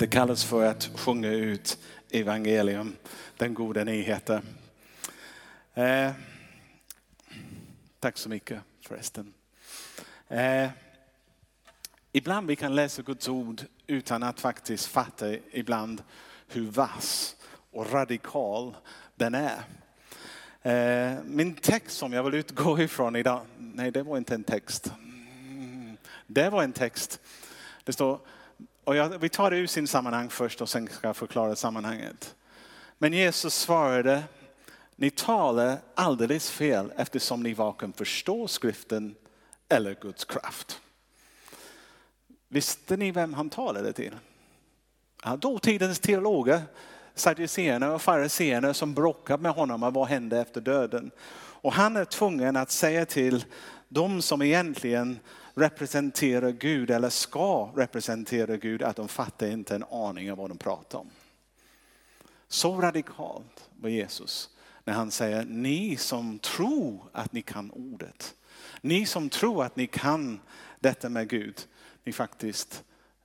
Det kallas för att sjunga ut evangelium, den goda nyheten. Eh, tack så mycket förresten. Eh, ibland vi kan läsa Guds ord utan att faktiskt fatta ibland hur vass och radikal den är. Eh, min text som jag vill utgå ifrån idag, nej det var inte en text. Mm, det var en text. Det står, och jag, vi tar det ur sin sammanhang först och sen ska jag förklara sammanhanget. Men Jesus svarade, ni talar alldeles fel eftersom ni varken förstår skriften eller Guds kraft. Visste ni vem han talade till? Ja, dåtidens teologer, sadduceerna och fariseerna som bråkade med honom om vad hände efter döden. Och han är tvungen att säga till de som egentligen representerar Gud eller ska representera Gud att de fattar inte en aning av vad de pratar om. Så radikalt var Jesus när han säger ni som tror att ni kan ordet. Ni som tror att ni kan detta med Gud. Ni faktiskt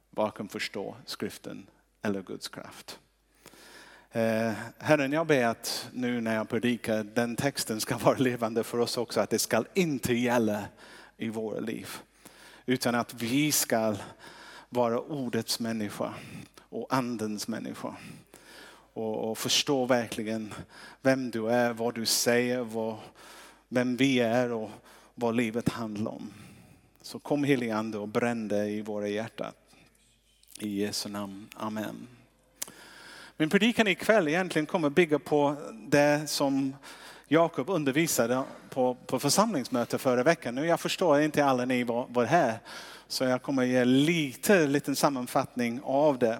varken förstår skriften eller Guds kraft. Eh, Herren, jag ber att nu när jag predikar, den texten ska vara levande för oss också, att det ska inte gälla i våra liv. Utan att vi ska vara ordets människa och andens människa. Och, och förstå verkligen vem du är, vad du säger, vad, vem vi är och vad livet handlar om. Så kom helige Ande och bränn dig i våra hjärtan. I Jesu namn. Amen. Min predikan ikväll egentligen kommer bygga på det som Jakob undervisade på, på församlingsmöte förra veckan. Nu jag förstår inte alla ni var, var här, så jag kommer ge lite liten sammanfattning av det.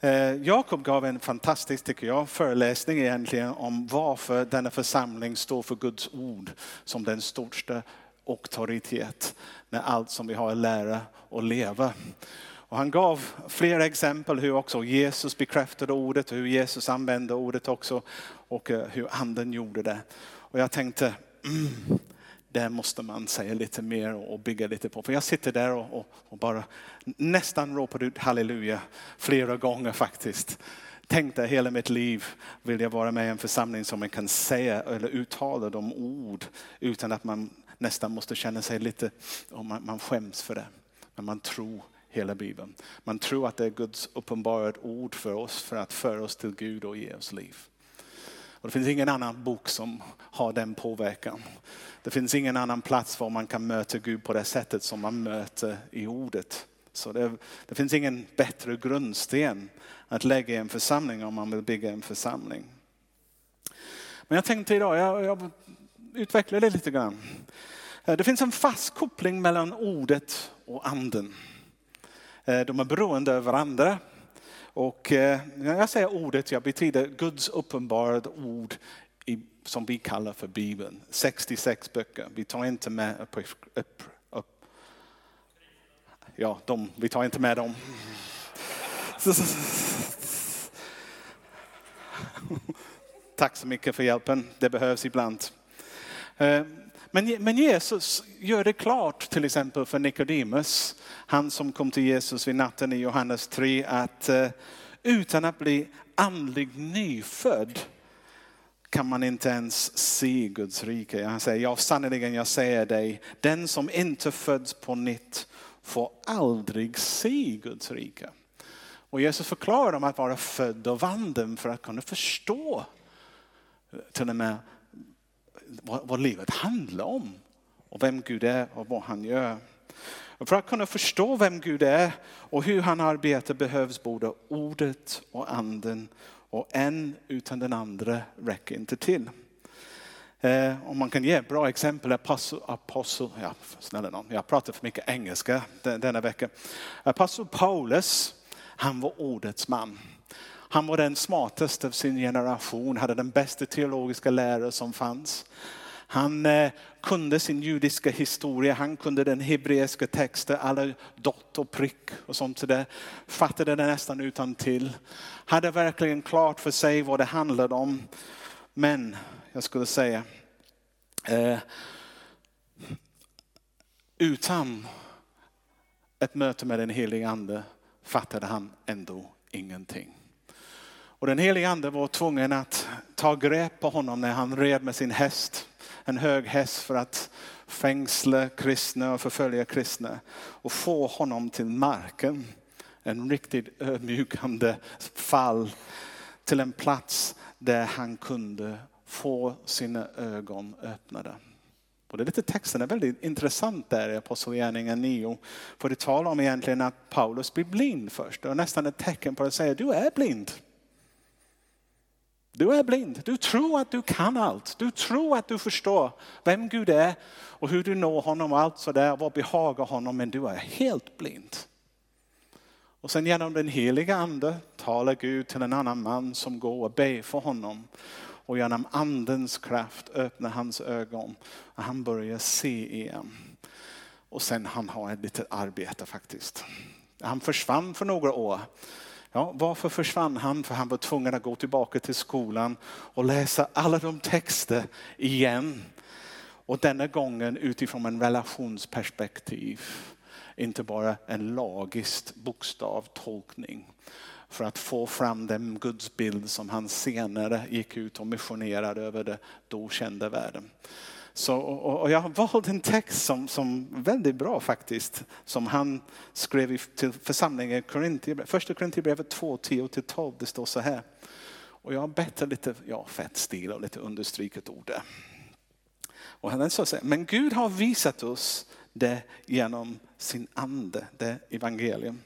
Eh, Jakob gav en fantastisk, tycker jag, föreläsning egentligen om varför denna församling står för Guds ord som den största auktoritet med allt som vi har att lära och leva. Och han gav flera exempel hur också Jesus bekräftade ordet, hur Jesus använde ordet också och eh, hur anden gjorde det. Och jag tänkte, mm, det måste man säga lite mer och bygga lite på. För jag sitter där och, och, och bara nästan ropar ut halleluja flera gånger faktiskt. Tänkte hela mitt liv vill jag vara med i en församling som man kan säga eller uttala de ord utan att man nästan måste känna sig lite, och man, man skäms för det. Men man tror hela Bibeln. Man tror att det är Guds uppenbarade ord för oss för att föra oss till Gud och ge oss liv. Och det finns ingen annan bok som har den påverkan. Det finns ingen annan plats var man kan möta Gud på det sättet som man möter i ordet. Så det, det finns ingen bättre grundsten att lägga i en församling om man vill bygga en församling. Men jag tänkte idag, jag, jag utvecklar det lite grann. Det finns en fast koppling mellan ordet och anden. Eh, de är beroende av varandra. Och eh, när jag säger ordet, jag betyder Guds uppenbarade ord i, som vi kallar för Bibeln. 66 böcker. Vi tar inte med upp, upp, upp. Ja, de, vi tar inte med dem. Tack så mycket för hjälpen. Det behövs ibland. Eh, men, men Jesus gör det klart till exempel för Nikodemus, han som kom till Jesus vid natten i Johannes 3, att eh, utan att bli andlig nyfödd kan man inte ens se Guds rike. Han säger, ja sannerligen jag säger dig, den som inte föds på nytt får aldrig se Guds rike. Och Jesus förklarar om att vara född av anden för att kunna förstå eh, till och med vad, vad livet handlar om och vem Gud är och vad han gör. Och för att kunna förstå vem Gud är och hur han arbetar behövs både ordet och anden. Och en utan den andra räcker inte till. Eh, om man kan ge ett bra exempel, apostel, apostel ja, snälla någon, jag pratar för mycket engelska denna vecka. Apostel Paulus, han var ordets man. Han var den smartaste av sin generation, hade den bästa teologiska lärare som fanns. Han eh, kunde sin judiska historia, han kunde den hebreiska texten, alla dot och prick och sånt där. Fattade det nästan utan till. Hade verkligen klart för sig vad det handlade om. Men jag skulle säga, eh, utan ett möte med den helige ande fattade han ändå ingenting. Och den helige ande var tvungen att ta grepp på honom när han red med sin häst. En hög häst för att fängsla kristna och förfölja kristna. Och få honom till marken. En riktigt ödmjukande fall till en plats där han kunde få sina ögon öppnade. Och det är lite texten är väldigt intressant där i Apostlagärningarna 9. För det talar om egentligen att Paulus blir blind först. Det är nästan ett tecken på att säga du är blind. Du är blind. Du tror att du kan allt. Du tror att du förstår vem Gud är och hur du når honom och allt sådär. Vad behagar honom. Men du är helt blind. Och sen genom den heliga ande talar Gud till en annan man som går och ber för honom. Och genom andens kraft öppnar hans ögon och han börjar se igen. Och sen han har ett litet arbete faktiskt. Han försvann för några år. Ja, varför försvann han? För han var tvungen att gå tillbaka till skolan och läsa alla de texter igen. Och denna gången utifrån en relationsperspektiv. Inte bara en lagisk bokstavtolkning för att få fram den gudsbild som han senare gick ut och missionerade över det då kända världen. Så, och, jag har valt en text som, som väldigt bra faktiskt, som han skrev till församlingen Korintierbrevet, Första Korintierbrevet 2, 10-12, det står så här. Och jag har bett lite ja, fett stil och lite understruket ord där. Och han så här, men Gud har visat oss det genom sin ande, det evangelium.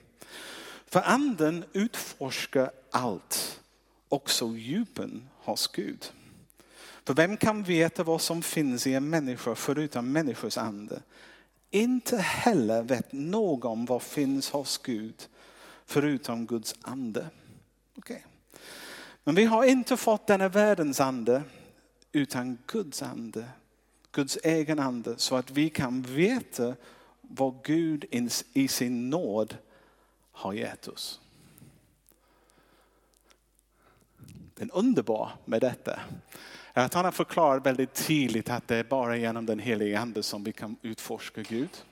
För anden utforskar allt, också djupen hos Gud. För vem kan veta vad som finns i en människa förutom människors ande? Inte heller vet någon vad finns hos Gud förutom Guds ande. Okay. Men vi har inte fått denna världens ande utan Guds ande. Guds egen ande så att vi kan veta vad Gud i sin nåd har gett oss. Det är underbart med detta. Eh, att han har förklarat väldigt tydligt att det är bara genom den heliga ande som vi kan utforska Gud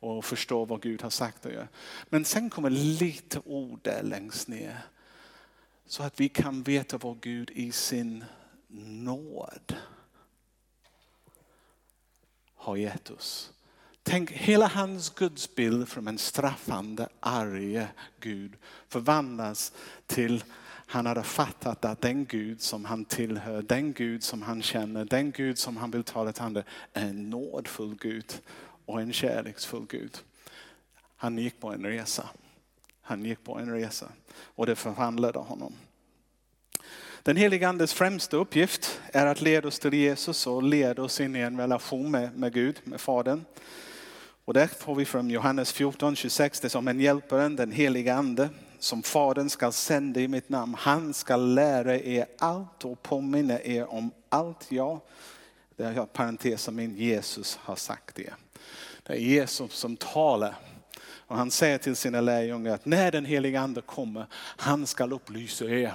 och förstå vad Gud har sagt och gör. Men sen kommer lite ord där längst ner. Så att vi kan veta vad Gud i sin nåd har gett oss. Tänk hela hans gudsbild från en straffande, arg Gud förvandlas till han hade fattat att den Gud som han tillhör, den Gud som han känner, den Gud som han vill tala till andra är en nådfull Gud och en kärleksfull Gud. Han gick på en resa. Han gick på en resa och det förvandlade honom. Den helige Andes främsta uppgift är att leda oss till Jesus och leda oss in i en relation med, med Gud, med Fadern. Och det får vi från Johannes 14, 26, det är som en hjälparen, den heliga ande, som Fadern ska sända i mitt namn. Han ska lära er allt och påminna er om allt jag, det är parentesen min Jesus har sagt det. Det är Jesus som talar. Och han säger till sina lärjungar att när den heliga ande kommer, han ska upplysa er.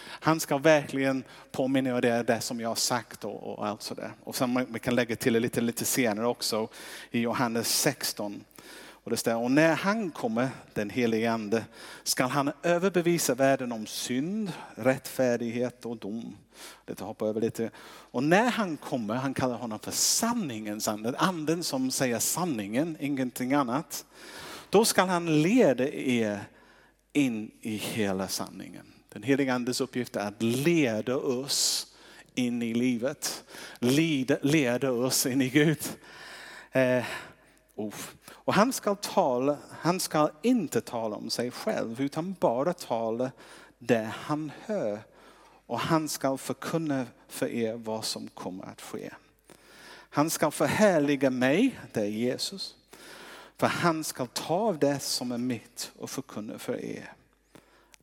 Han ska verkligen påminna er det, det som jag har sagt och, och allt sådär. Och sen vi kan lägga till det lite, lite senare också i Johannes 16. Och det står, och när han kommer, den helige ande, ska han överbevisa världen om synd, rättfärdighet och dom. Det hoppar över lite. Och när han kommer, han kallar honom för sanningens ande, anden som säger sanningen, ingenting annat. Då ska han leda er in i hela sanningen. Den helige andes uppgift är att leda oss in i livet. Leda, leda oss in i Gud. Eh, oh. Och han ska, tala, han ska inte tala om sig själv utan bara tala det han hör. Och han ska förkunna för er vad som kommer att ske. Han ska förhärliga mig, det är Jesus. För han ska ta av det som är mitt och förkunna för er.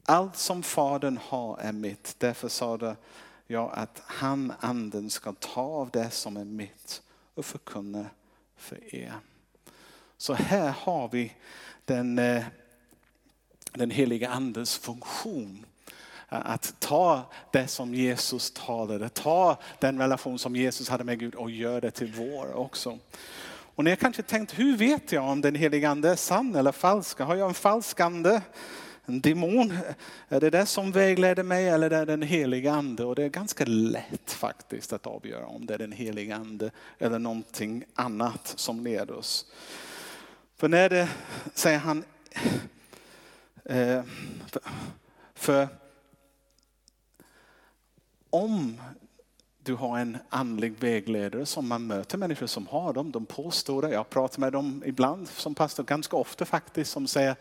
Allt som Fadern har är mitt. Därför sa jag att han, anden, ska ta av det som är mitt och förkunna för er. Så här har vi den, eh, den heliga andens funktion. Eh, att ta det som Jesus talade, ta den relation som Jesus hade med Gud och göra det till vår också. Och ni har kanske tänkt, hur vet jag om den heliga ande är sann eller falsk? Har jag en falsk ande? en demon? Är det det som vägleder mig eller är det den heliga ande? Och det är ganska lätt faktiskt att avgöra om det är den heliga ande eller någonting annat som leder oss. För när det, säger han, eh, för, för om du har en andlig vägledare som man möter människor som har dem. De påstår det. Jag pratar med dem ibland som pastor, ganska ofta faktiskt, som säger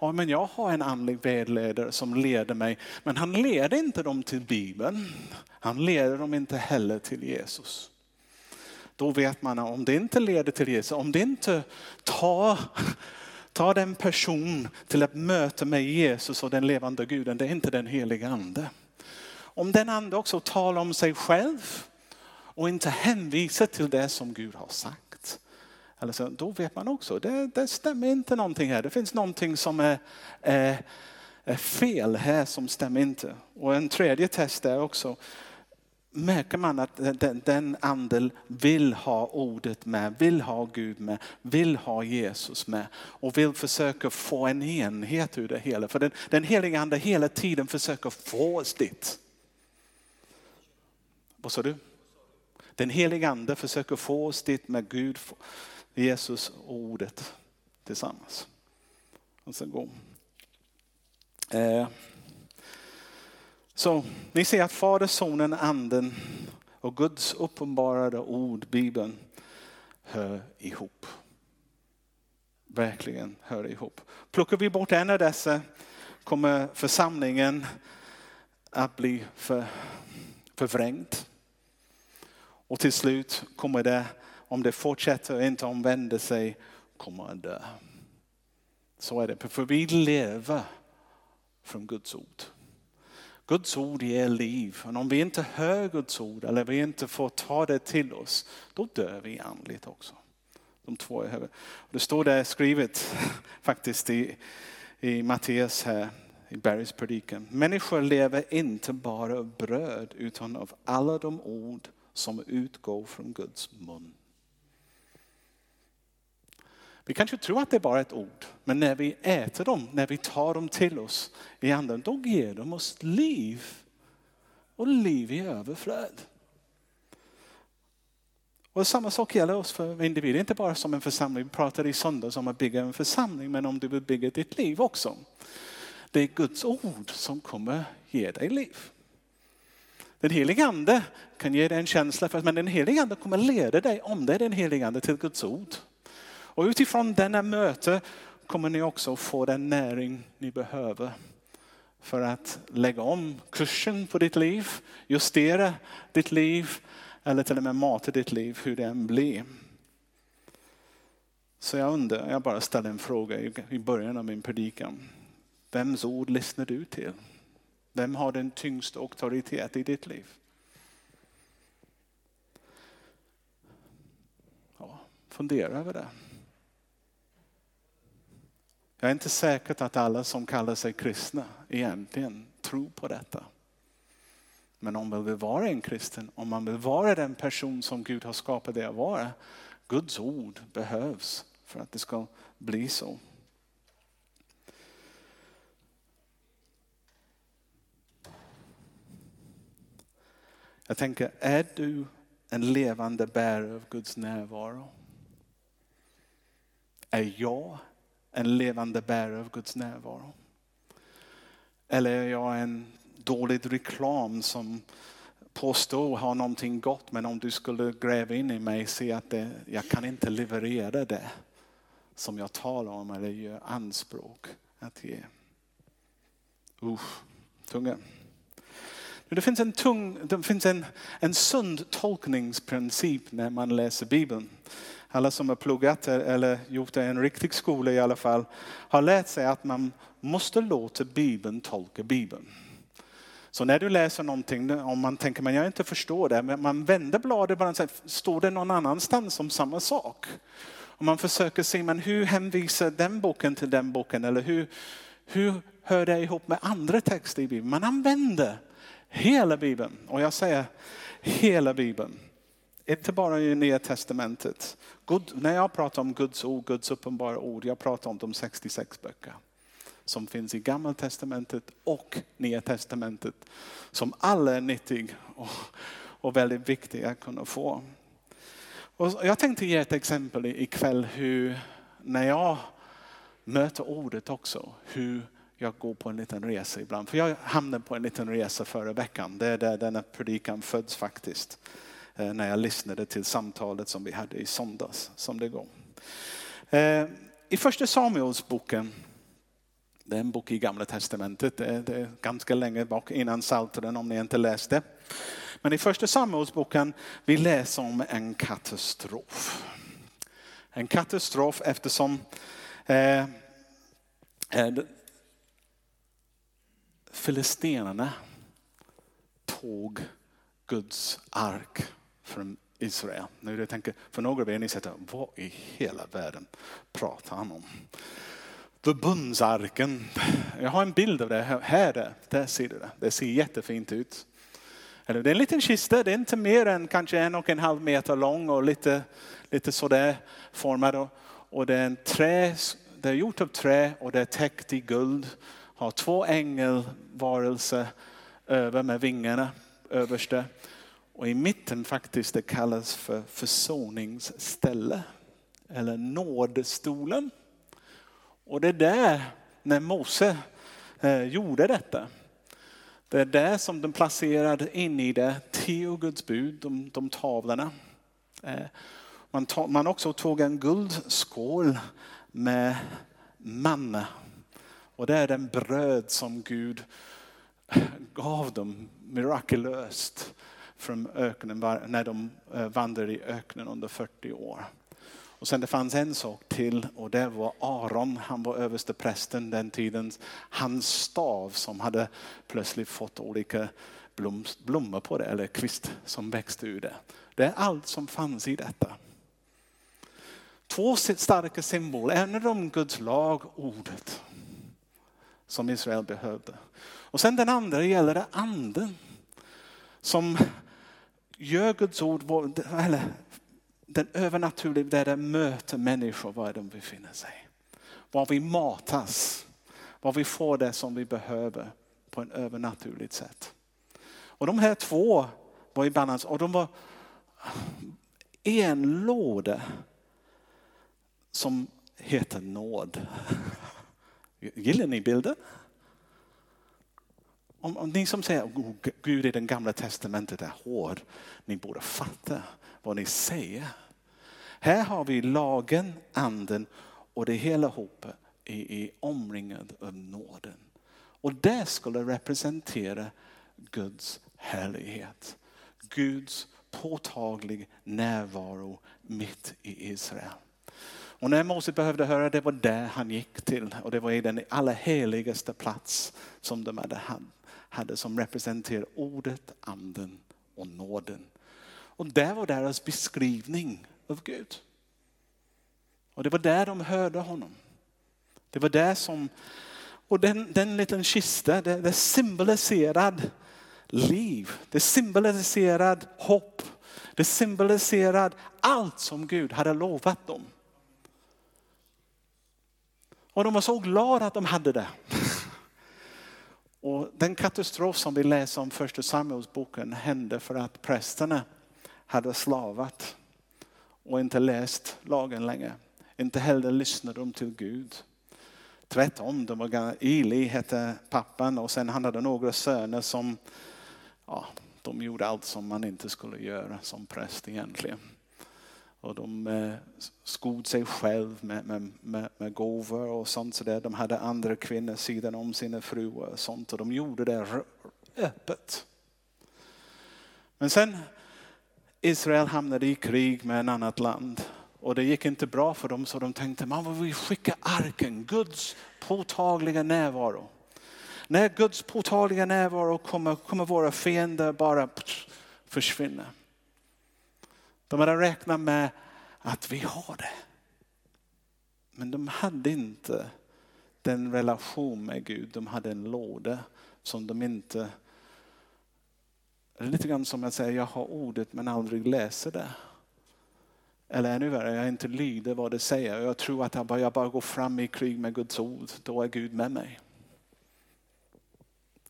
ja, men jag har en andlig vägledare som leder mig. Men han leder inte dem till Bibeln. Han leder dem inte heller till Jesus. Då vet man att om det inte leder till Jesus, om det inte tar tar den person till att möta med Jesus och den levande guden, det är inte den heliga ande. Om den ande också talar om sig själv och inte hänvisar till det som Gud har sagt. Eller så, då vet man också, det, det stämmer inte någonting här. Det finns någonting som är, är, är fel här som stämmer inte. Och en tredje test är också, märker man att den, den anden vill ha ordet med, vill ha Gud med, vill ha Jesus med och vill försöka få en enhet ur det hela. För den, den heliga ande hela tiden försöker få oss dit. Vad sa du? Den heliga ande försöker få oss dit med Gud, Jesus och ordet tillsammans. Och sen går. Eh. Så ni ser att Fader, Sonen, Anden och Guds uppenbarade ord, Bibeln, hör ihop. Verkligen hör ihop. Plockar vi bort en av dessa kommer församlingen att bli för, förvrängd. Och till slut kommer det, om det fortsätter och inte omvänder sig, kommer att dö. Så är det, för vi lever från Guds ord. Guds ord ger liv. Men om vi inte hör Guds ord eller vi inte får ta det till oss, då dör vi andligt också. De två är Det står där skrivet faktiskt i, i Matteus här i Bergs predikan. Människor lever inte bara av bröd utan av alla de ord som utgår från Guds mun. Vi kanske tror att det är bara ett ord, men när vi äter dem, när vi tar dem till oss i anden, då ger de oss liv. Och liv i överflöd. Och samma sak gäller oss för individer, inte bara som en församling. Vi pratade i söndags om att bygga en församling, men om du vill bygga ditt liv också. Det är Guds ord som kommer ge dig liv. Den helige ande kan ge dig en känsla, för, men den helige ande kommer leda dig, om det är den helige ande, till Guds ord. Och utifrån denna möte kommer ni också få den näring ni behöver för att lägga om kursen på ditt liv, justera ditt liv eller till och med mata ditt liv hur det än blir. Så jag undrar, jag bara ställer en fråga i början av min predikan. Vems ord lyssnar du till? Vem har den tyngsta auktoritet i ditt liv? Ja, fundera över det. Jag är inte säker att alla som kallar sig kristna egentligen tror på detta. Men om man vill vara en kristen, om man vill vara den person som Gud har skapat dig att vara, Guds ord behövs för att det ska bli så. Jag tänker, är du en levande bärare av Guds närvaro? Är jag en levande bärare av Guds närvaro? Eller är jag en dålig reklam som påstår ha någonting gott men om du skulle gräva in i mig se att det, jag kan inte leverera det som jag talar om eller gör anspråk att ge. Usch, tunga. Det finns en, tung, det finns en, en sund tolkningsprincip när man läser Bibeln. Alla som har pluggat eller gjort det i en riktig skola i alla fall har lärt sig att man måste låta Bibeln tolka Bibeln. Så när du läser någonting, om man tänker men jag inte förstår det, men man vänder bladet bara och säger, står det någon annanstans om samma sak? Och man försöker se, men hur hänvisar den boken till den boken? Eller hur, hur hör det ihop med andra texter i Bibeln? Man använder Hela Bibeln. Och jag säger hela Bibeln. Inte bara i Nya Testamentet. Gud, när jag pratar om Guds ord, Guds uppenbara ord, jag pratar om de 66 böcker. som finns i Gamla Testamentet och Nya Testamentet som alla är nyttiga och, och väldigt viktiga att kunna få. Och jag tänkte ge ett exempel ikväll hur, när jag möter ordet också, hur jag går på en liten resa ibland. För jag hamnade på en liten resa förra veckan. Det är där denna predikan föds faktiskt. Eh, när jag lyssnade till samtalet som vi hade i söndags som det går. Eh, I första Samuelsboken, det är en bok i gamla testamentet, det är ganska länge bak innan Psalteren om ni inte läste. Men i första Samuelsboken vi läser om en katastrof. En katastrof eftersom eh, eh Filisterna tog Guds ark från Israel. Nu jag tänker, för några av er ni säger, vad i hela världen pratar han om? Förbundsarken. Jag har en bild av det här. här där ser du det. Det ser jättefint ut. Det är en liten kista, det är inte mer än kanske en och en halv meter lång och lite, lite sådär formad. Och det är en trä, det är gjort av trä och det är täckt i guld har två ängelvarelser över med vingarna överste. Och i mitten faktiskt det kallas för försoningsställe. Eller nådstolen. Och det är där när Mose eh, gjorde detta. Det är där som de placerade in i det tio Guds bud, de, de tavlorna. Eh, man, tog, man också tog en guldskål med manna och det är den bröd som Gud gav dem mirakulöst från öknen när de eh, vandrade i öknen under 40 år. Och sen det fanns en sak till och det var Aron, han var överste prästen den tiden. Hans stav som hade plötsligt fått olika blom, blommor på det eller kvist som växte ur det. Det är allt som fanns i detta. Två starka symboler, en av dem Guds lag, ordet som Israel behövde. Och sen den andra gäller det anden som gör Guds ord, eller den övernaturliga där det möter människor var de befinner sig. Var vi matas, var vi får det som vi behöver på ett övernaturligt sätt. Och de här två var i balans och de var en låda som heter nåd. Gillar ni bilden? Om, om, ni som säger att Gud i den gamla testamentet är hård, ni borde fatta vad ni säger. Här har vi lagen, anden och det hela ihop är, är omringad av nåden. Och det skulle representera Guds härlighet. Guds påtaglig närvaro mitt i Israel. Och när Mose behövde höra det var där han gick till och det var i den allra heligaste plats som de hade, hade som representerar ordet, anden och nåden. Och det var deras beskrivning av Gud. Och det var där de hörde honom. Det var där som, och den, den liten kista, det, det symboliserade liv. Det symboliserade hopp. Det symboliserade allt som Gud hade lovat dem. Och de var så glada att de hade det. Och den katastrof som vi läser om första Samuelsboken hände för att prästerna hade slavat och inte läst lagen längre. Inte heller lyssnade de till Gud. Tvärtom, de var Eli hette pappan och sen hade några söner som ja, de gjorde allt som man inte skulle göra som präst egentligen. Och de eh, skod sig själv med, med, med, med gåvor och sånt. Så där. De hade andra kvinnor sidan om sina fruar och sånt. Och de gjorde det öppet. Men sen Israel hamnade i krig med en annat land. Och det gick inte bra för dem så de tänkte, man vill skicka arken, Guds påtagliga närvaro. När Guds påtagliga närvaro kommer, kommer våra fiender bara försvinna. De hade räknat med att vi har det. Men de hade inte den relation med Gud. De hade en låda som de inte... Det är lite grann som att säga, jag har ordet men aldrig läser det. Eller ännu värre, jag inte lyder vad det säger. Jag tror att jag bara, jag bara går fram i krig med Guds ord, då är Gud med mig.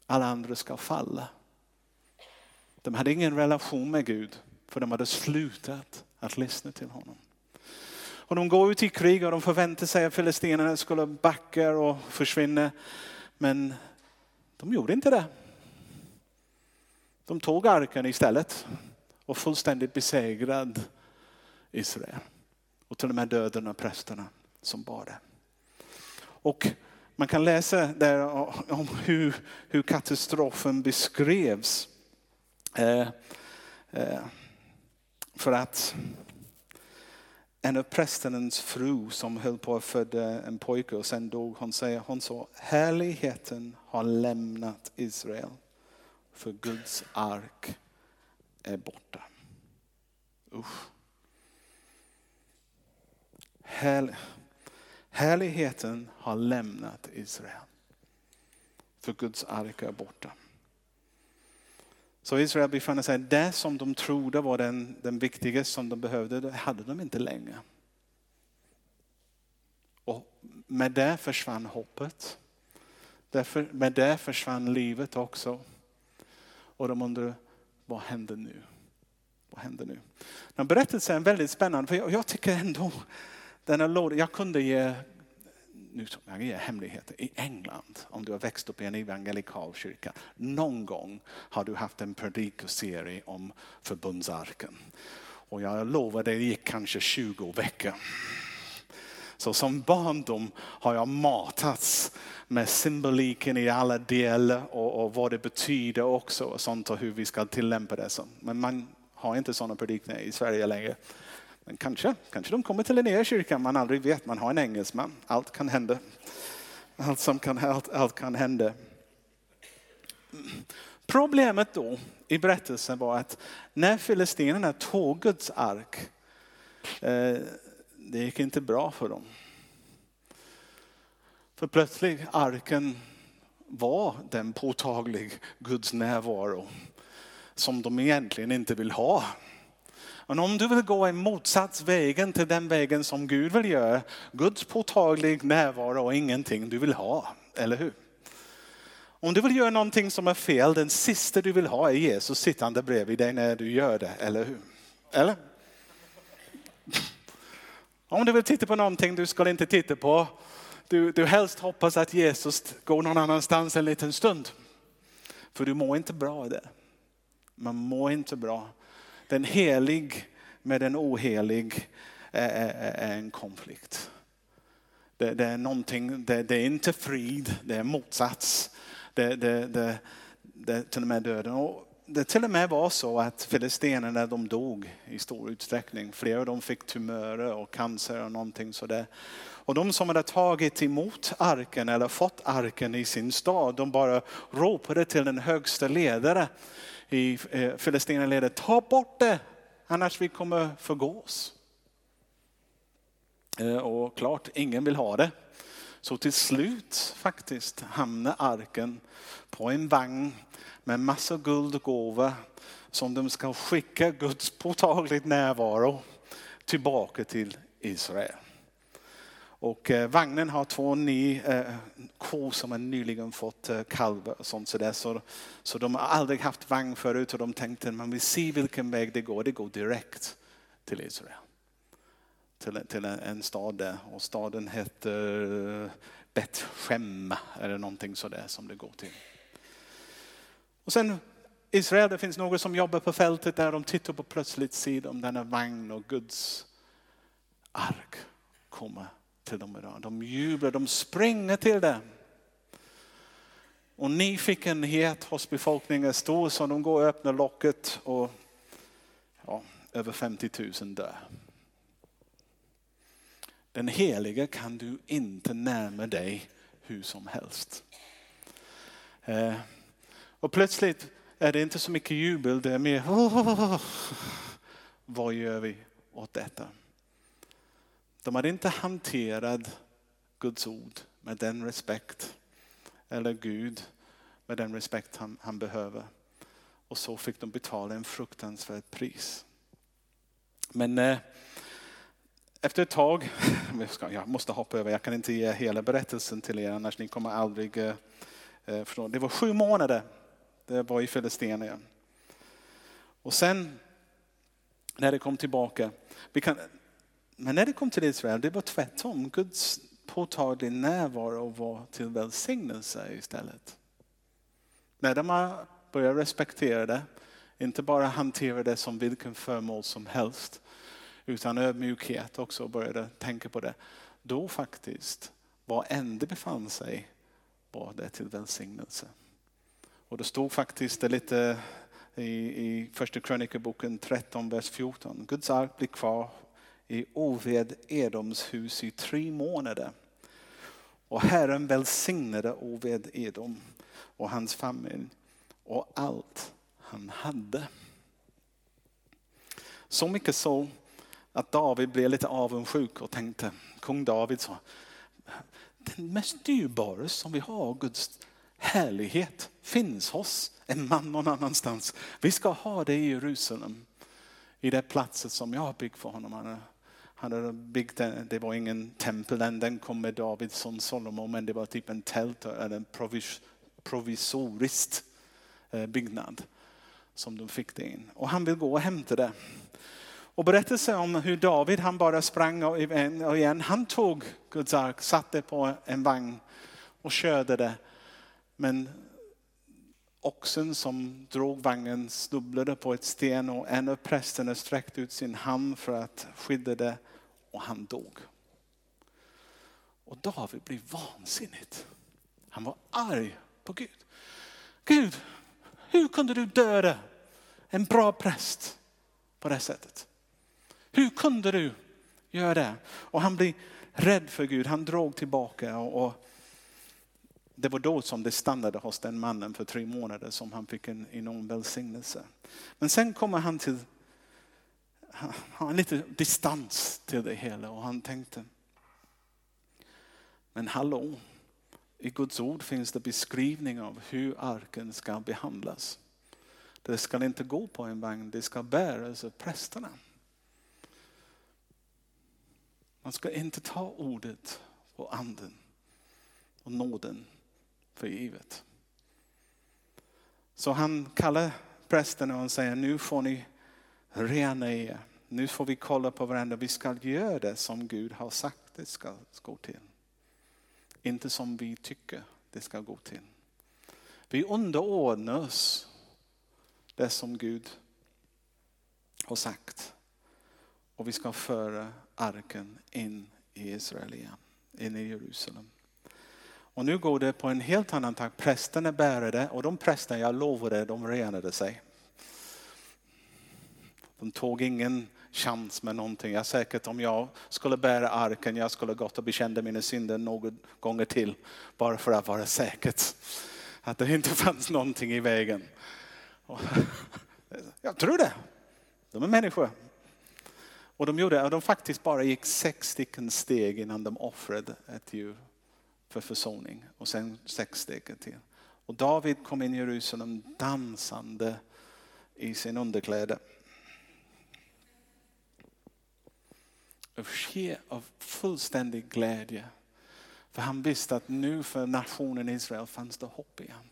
Alla andra ska falla. De hade ingen relation med Gud för de hade slutat att lyssna till honom. Och de går ut i krig och de förväntar sig att filistinerna skulle backa och försvinna. Men de gjorde inte det. De tog arken istället och fullständigt besegrad Israel. Och till och med döden och prästerna som bar det. Och man kan läsa där om hur, hur katastrofen beskrevs. Eh, eh, för att en av prästens fru som höll på att föda en pojke och sen dog, hon säger, hon sa, härligheten har lämnat Israel för Guds ark är borta. Usch. Här, härligheten har lämnat Israel. För Guds ark är borta. Så Israel befann sig, det som de trodde var den, den viktigaste som de behövde, det hade de inte längre. Och med det försvann hoppet. Därför, med det försvann livet också. Och de undrar, vad händer nu? Vad händer nu? Den berättelsen är väldigt spännande, för jag, jag tycker ändå den här lådan, jag kunde ge, nu jag ger hemligheter, i England, om du har växt upp i en evangelikal kyrka, någon gång har du haft en predikoserie om förbundsarken. Och jag lovar dig, det gick kanske 20 veckor. Så som barndom har jag matats med symboliken i alla delar och, och, vad det betyder också och sånt och hur vi ska tillämpa det. Men man har inte sådana predikningar i Sverige längre. Men kanske, kanske de kommer till Linnéakyrkan, man aldrig vet. Man har en engelsman, allt kan hända. Allt, som kan, allt, allt kan hända. Problemet då i berättelsen var att när filistinerna tog Guds ark, eh, det gick inte bra för dem. För plötsligt arken var den påtaglig Guds närvaro som de egentligen inte vill ha. Men om du vill gå en motsatsvägen till den vägen som Gud vill göra, Guds påtaglig närvaro och ingenting du vill ha, eller hur? Om du vill göra någonting som är fel, den sista du vill ha är Jesus sittande bredvid dig när du gör det, eller hur? Eller? Om du vill titta på någonting du ska inte titta på, du, du helst hoppas att Jesus går någon annanstans en liten stund. För du mår inte bra där. Man mår inte bra. Den helig med den ohelig är, en konflikt. Det, det, är någonting, det, det, är inte frid, det är motsats. Det, det, det, det till och med döden. Och det till och med var så att filistenerna de dog i stor utsträckning. Flera av dem fick tumörer och cancer och någonting sådär. Och de som hade tagit emot arken eller fått arken i sin stad, de bara ropade till den högsta ledare i eh, ta bort det, annars vi kommer förgås. Eh, och klart, ingen vill ha det. Så till slut faktiskt hamnar arken på en vagn med massa guld och gåva som de ska skicka Guds påtagligt närvaro tillbaka till Israel. Och eh, vagnen har två ny eh, kor som har nyligen fått eh, kalvar och sånt. Så, där. Så, så de har aldrig haft vagn förut och de tänkte man vill se vilken väg det går. Det går direkt till Israel. Till, till en, en stad där och staden heter eh, Betlehem eller någonting sådär som det går till. Och sen Israel, det finns några som jobbar på fältet där de tittar på plötsligt ser de denna vagn och Guds ark kommer till dem idag. De jublar, de springer till det. Och nyfikenhet hos befolkningen är stor så de går och öppnar locket och ja, över 50 000 dör. Den helige kan du inte närma dig hur som helst. Eh, och plötsligt är det inte så mycket jubel, det är mer oh, vad gör vi åt detta? De hade inte hanterat Guds ord med den respekt, eller Gud med den respekt han, han behöver. Och så fick de betala en fruktansvärt pris. Men eh, efter ett tag, jag måste hoppa över, jag kan inte ge hela berättelsen till er annars ni kommer aldrig eh, eh förstå. Det var sju månader det var i Filistenia. Och sen när det kom tillbaka, kan, men när det kom till Israel, det var tvärtom. Guds påtaglig närvaro var till välsignelse istället. När de började respektera det, inte bara hantera det som vilken föremål som helst, utan ödmjukhet också började tänka på det. Då faktiskt, var än det befann sig, var det till välsignelse. Och det stod faktiskt det lite i, i första krönikeboken 13, vers 14. Guds ark blir kvar i Oved Edoms hus i tre månader. Och Herren välsignade Oved Edom och hans familj och allt han hade. Så mycket så att David blev lite avundsjuk och tänkte, kung David sa, den mest dyrbara som vi har, Guds härlighet, finns hos en man någon annanstans. Vi ska ha det i Jerusalem, i det platsen som jag har byggt för honom. Han hade byggt en, det var ingen tempel än, den kom med David som Salomo, men det var typ en tält eller en provis, provisoriskt eh, byggnad som de fick det in. Och han vill gå och hämta det. Och berättelse om hur David, han bara sprang och igen. Han tog Guds ark, satte på en vagn och körde det. Men oxen som drog vagnen snubblade på ett sten och en av prästerna sträckte ut sin hand för att skydda det och han dog. Och David blev vansinnigt. Han var arg på Gud. Gud, hur kunde du döda en bra präst på det sättet? Hur kunde du göra det? Och han blev rädd för Gud. Han drog tillbaka och, och det var då som det stannade hos den mannen för tre månader som han fick en enorm välsignelse. Men sen kommer han till, han har lite distans till det hela och han tänkte, men hallå, i Guds ord finns det beskrivning av hur arken ska behandlas. Det ska inte gå på en vagn, det ska bäras av prästerna. Man ska inte ta ordet och anden och nåden för givet. Så han kallar prästerna och säger nu får ni rena er. Nu får vi kolla på varandra. Vi ska göra det som Gud har sagt det ska gå till. Inte som vi tycker det ska gå till. Vi underordnar oss det som Gud har sagt. Och vi ska föra arken in i Israel igen, in i Jerusalem. Och nu går det på en helt annan takt. Prästerna bär det och de prästerna, jag lovade, de renade sig. De tog ingen chans med någonting. Jag är säkert om jag skulle bära arken, jag skulle gått och bekände mina synder några gånger till. Bara för att vara säker Att det inte fanns någonting i vägen. Jag tror det. De är människor. Och de gjorde, och de faktiskt bara gick sex stycken steg innan de offrade ett djur för försoning. Och sen sex steg till. Och David kom in i Jerusalem dansande i sin underkläder. Ske Av fullständig glädje. För han visste att nu för nationen Israel fanns det hopp igen.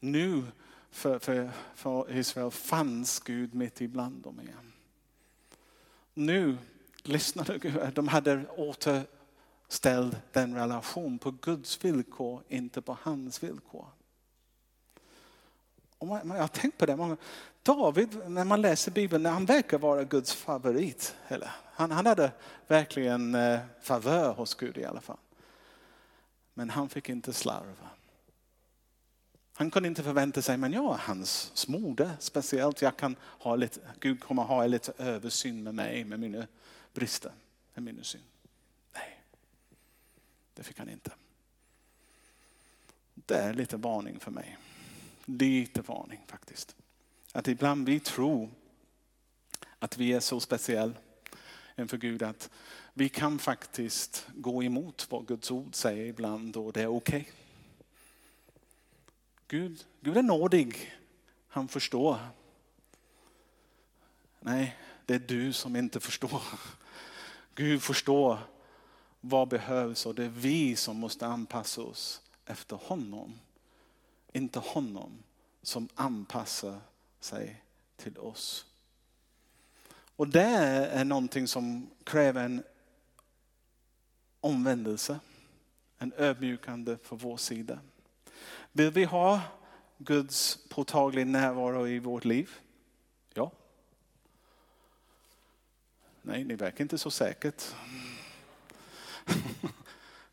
Nu för, för, för Israel fanns Gud mitt ibland dem igen. Nu lyssnade Gud, de hade återställt den relation på Guds villkor, inte på hans villkor. Och man, jag har tänkt på det många David, när man läser Bibeln, han verkar vara Guds favorit. Eller? Han, han hade verkligen eh, favör hos Gud i alla fall. Men han fick inte slarva. Han kunde inte förvänta sig, men jag är hans smorde speciellt. Jag kan ha lite, Gud kommer ha lite översyn med mig, med mina brister, med mina synd. Nej, det fick han inte. Det är lite varning för mig. Lite varning faktiskt. Att ibland vi tror att vi är så speciella inför Gud att vi kan faktiskt gå emot vad Guds ord säger ibland och det är okej. Okay. Gud, Gud är nådig. Han förstår. Nej, det är du som inte förstår. Gud förstår vad behövs och det är vi som måste anpassa oss efter honom. Inte honom som anpassar sig till oss. Och det är någonting som kräver en omvändelse, en ödmjukande för vår sida. Vill vi ha Guds påtagliga närvaro i vårt liv? Ja. Nej, ni verkar inte så säkert.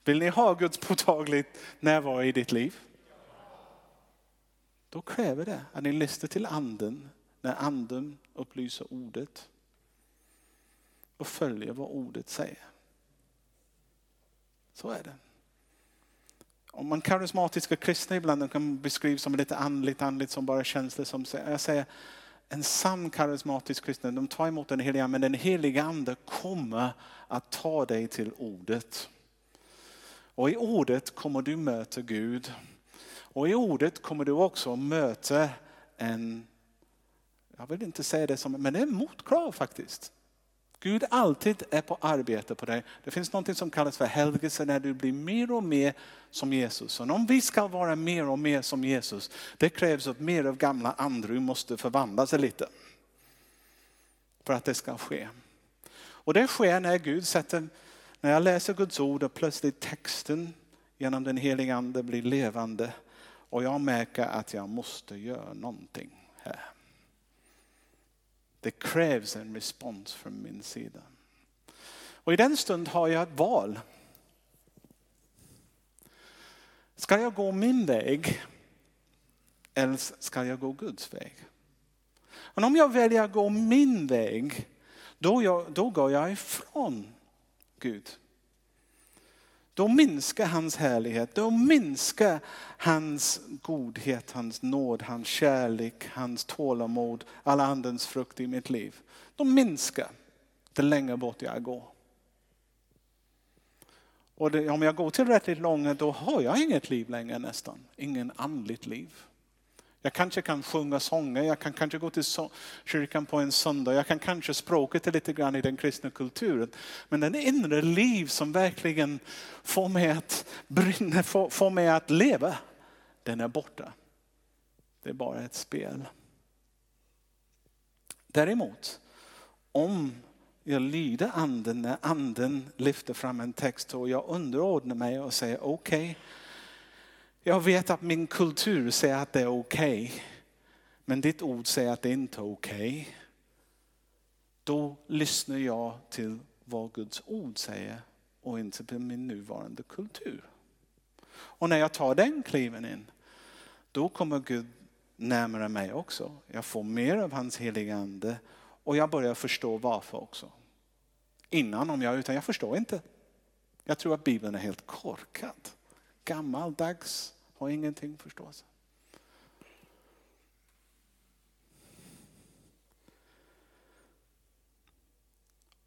Vill ni ha Guds påtagliga närvaro i ditt liv? Då kräver det att ni lyssnar till anden när anden upplyser ordet och följer vad ordet säger. Så är det. Om man karismatiska kristna ibland kan beskrivas som lite andligt, andligt som bara känslor som jag säger en sann karismatisk kristen, de tar emot den heliga men den heliga ande kommer att ta dig till ordet. Och i ordet kommer du möta Gud. Och i ordet kommer du också möta en, jag vill inte säga det som, men det är en motkrav faktiskt. Gud alltid är på arbete på dig. Det finns något som kallas för helgelse när du blir mer och mer som Jesus. Och om vi ska vara mer och mer som Jesus, det krävs att mer av gamla Andrew måste förvandla sig lite. För att det ska ske. Och det sker när Gud sätter, när jag läser Guds ord och plötsligt texten genom den heliga ande blir levande. Och jag märker att jag måste göra någonting här. Det krävs en respons från min sida. Och i den stund har jag ett val. Ska jag gå min väg eller ska jag gå Guds väg? Och om jag väljer att gå min väg, då, jag, då går jag ifrån Gud. Då minskar hans härlighet, då minskar hans godhet, hans nåd, hans kärlek, hans tålamod, alla andens frukt i mitt liv. De minskar det längre bort jag går. Och det, om jag går tillräckligt långt då har jag inget liv längre nästan. Ingen andligt liv. Jag kanske kan sjunga sånger, jag kan kanske gå till kyrkan på en söndag, jag kan kanske språket lite grann i den kristna kulturen. Men den inre liv som verkligen får mig att brinna, får, får mig att leva, den är borta. Det är bara ett spel. Däremot, om jag lyder anden när anden lyfter fram en text och jag underordnar mig och säger okej, okay, jag vet att min kultur säger att det är okej. Okay, men ditt ord säger att det inte är okej. Okay. Då lyssnar jag till vad Guds ord säger och inte till min nuvarande kultur. Och när jag tar den kliven in, då kommer Gud närmare mig också. Jag får mer av hans heliga ande och jag börjar förstå varför också. Innan om jag utan jag förstår inte. Jag tror att Bibeln är helt korkad gammaldags, har ingenting förstås.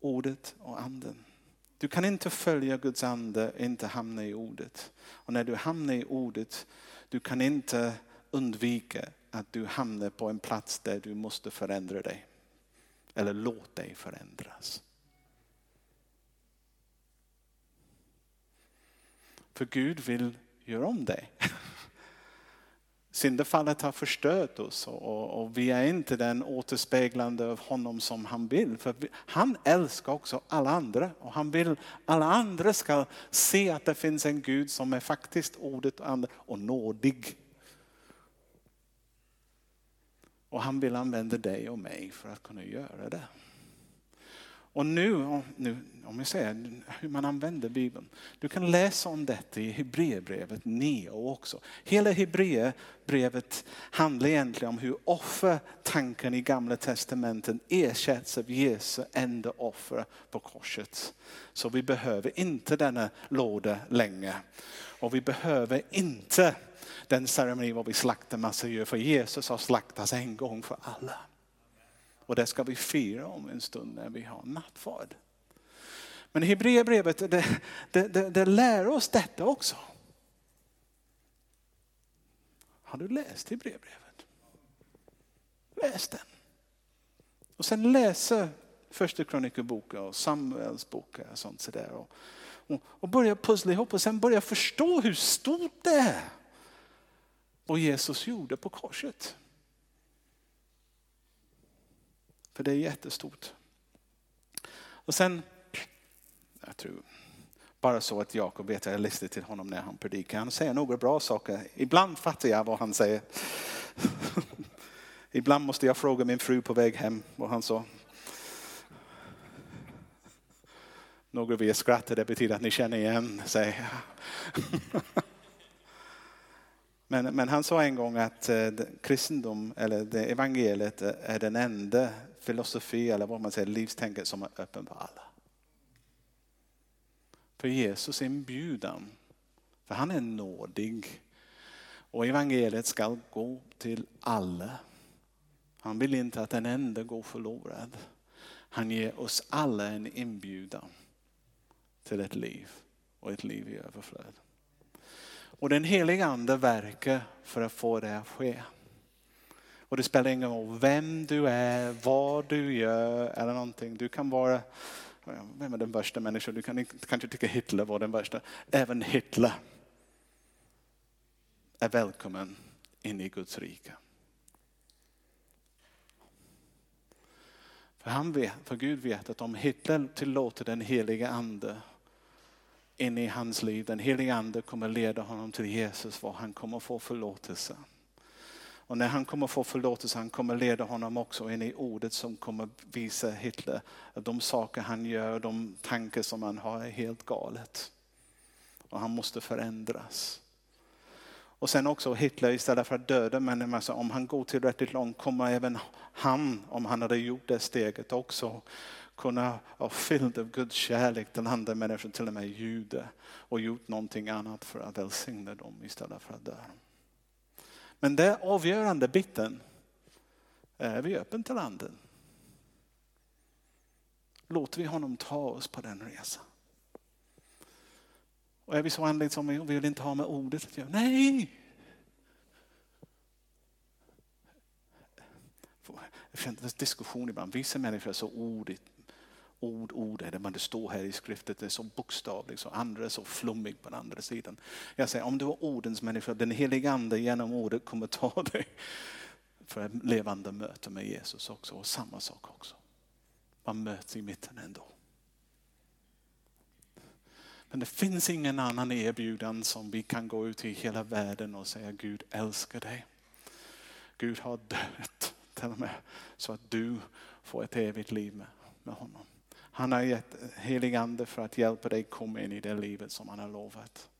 Ordet och anden. Du kan inte följa Guds ande, inte hamna i ordet. Och när du hamnar i ordet, du kan inte undvika att du hamnar på en plats där du måste förändra dig. Eller låt dig förändras. För Gud vill göra om dig. Syndafallet har förstört oss och, och, vi är inte den återspeglande av honom som han vill. För han älskar också alla andra och han vill alla andra ska se att det finns en Gud som är faktiskt ordet och, andra, och nådig. Och han vill använda dig och mig för att kunna göra det. Och nu, nu, om jag säger hur man använder Bibeln. Du kan läsa om detta i Hebreerbrevet 9 också. Hela Hebreerbrevet handlar egentligen om hur offertanken i gamla testamentet ersätts av Jesu enda offer på korset. Så vi behöver inte denna låda längre. Och vi behöver inte den ceremoni var vi slaktar massa djur för Jesus har slaktats en gång för alla. Och det ska vi fira om en stund när vi har nattvard. Men Hebreerbrevet det, det, det, det lär oss detta också. Har du läst Hebreerbrevet? Läs den. Och sen läser Första krönikeboken och Samuels bok och sånt sådär. Och, och, och börja pussla ihop och sen börja förstå hur stort det är. Vad Jesus gjorde på korset. För det är jättestort. Och sen, jag tror bara så att Jakob vet jag lyssnar till honom när han predikar. Han säger några bra saker. Ibland fattar jag vad han säger. Ibland måste jag fråga min fru på väg hem vad han sa. Några av er skrattar, det betyder att ni känner igen sig. men, men han sa en gång att eh, kristendom, eller det evangeliet, eh, är den enda filosofi, eller vad man säger, livstänket som är öppen för alla. För Jesus inbjudan, för han är nådig. Och evangeliet ska gå till alla. Han vill inte att en enda går förlorad. Han ger oss alla en inbjudan till ett liv och ett liv i överflöd. Och den heliga ande verkar för att få det att ske. Och det spelar ingen roll vem du är, vad du gör eller någonting. Du kan vara, vem är den värsta människan? Du kan kanske tycka Hitler var den värsta. Även Hitler är välkommen in i Guds rike. För, han vet, för Gud vet att om Hitler tillåter den heliga ande in i hans liv, den heliga ande kommer leda honom till Jesus var han kommer få förlåtelse. Och när han kommer få förlåtelse, han kommer leda honom också in i ordet som kommer visa Hitler att de saker han gör, de tankar som han har är helt galet. Och han måste förändras. Och sen också Hitler istället för att döda människor, om han går tillräckligt långt kommer även han, om han hade gjort det steget också, kunna vara fylld av Guds kärlek till andra människor, till och med judar, och gjort någonting annat för att välsigna dem istället för att döda dem. Men det avgörande biten är vi öppen till anden. Låter vi honom ta oss på den resan. Och är vi så andligt som vi vill inte ha med ordet att göra? Nej! Det finns en diskussion ibland. Vissa människor är så ordigt. Ord, ord är det, men det står här i skriften, det är så bokstavligt, så andra är så flummig på den andra sidan. Jag säger, om du är ordens människa, den heliga ande genom ordet kommer ta dig för ett levande möte med Jesus också. Och samma sak också. Man möts i mitten ändå. Men det finns ingen annan erbjudan som vi kan gå ut i hela världen och säga Gud älskar dig. Gud har dött till och med så att du får ett evigt liv med, med honom. Han har gett helig ande för att hjälpa dig komma in i det livet som han har lovat.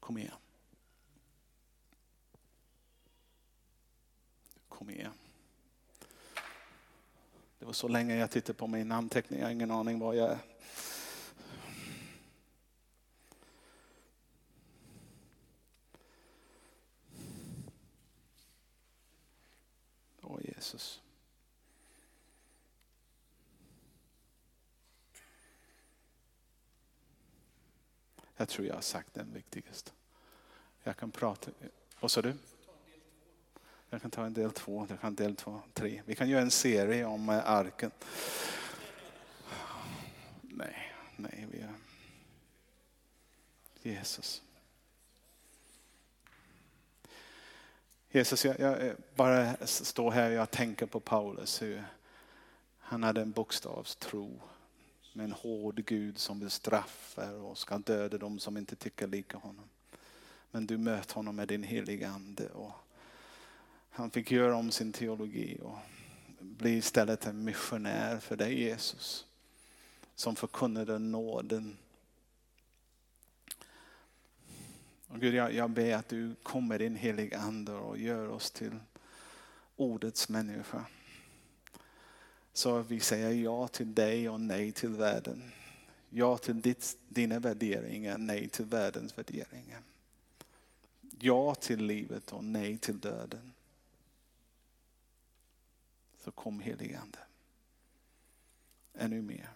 Kom igen. Kom igen. Det var så länge jag tittade på min namnteckning. jag har ingen aning var jag är. Åh Jesus. Jag tror jag har sagt den viktigaste. Jag kan prata, vad sa du? Jag kan ta en del två, jag kan del två, tre. Vi kan göra en serie om eh, arken. Nej, nej, vi är... Jesus. Jesus, jag, jag eh, bara står här och jag tänker på Paulus. Hur han hade en bokstavstro med en hård Gud som vill straffa och ska döda dem som inte tycker lika honom. Men du möter honom med din heliga ande. Och han fick göra om sin teologi och bli istället en missionär för dig Jesus. Som förkunnade nåden. Och Gud, jag, jag ber att du kommer din heliga ande och gör oss till ordets människa. Så vi säger ja till dig och nej till världen. Ja till ditt, dina värderingar, nej till världens värderingar. Ja till livet och nej till döden. Så kom heligande. Ännu mer.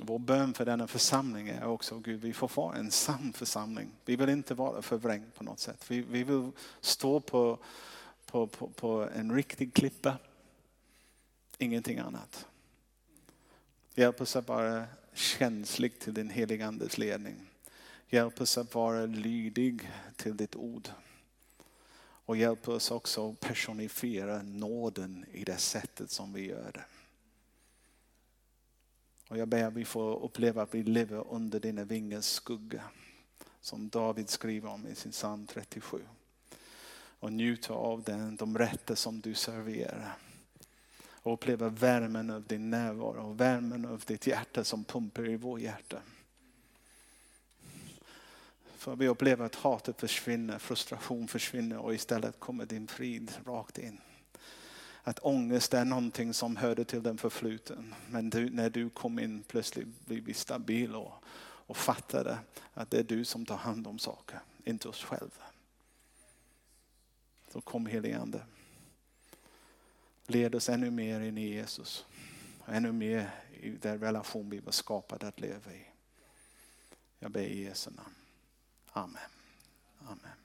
Vår bön för denna församling är också, Gud, vi får vara en sann församling. Vi vill inte vara förvrängd på något sätt. Vi, vi vill stå på på, på, på en riktig klippa. Ingenting annat. Hjälp oss att vara känslig till din heliga Andes ledning. Hjälp oss att vara lydig till ditt ord. Och hjälp oss också att personifiera nåden i det sättet som vi gör det. Och jag ber att vi får uppleva att vi lever under dina vingars skugga. Som David skriver om i sin psalm 37. Och njuta av den, de rätter som du serverar. Och uppleva värmen av din närvaro och värmen av ditt hjärta som pumpar i vårt hjärta. För vi upplever att hatet försvinner, frustration försvinner och istället kommer din frid rakt in. Att ångest är någonting som hörde till den förfluten. Men du, när du kom in plötsligt blir vi stabila och, och fattade att det är du som tar hand om saker, inte oss själva. Så kom helige Ande. Led oss ännu mer in i Jesus. Ännu mer i den relation vi var skapade att leva i. Jag ber i Jesu namn. Amen.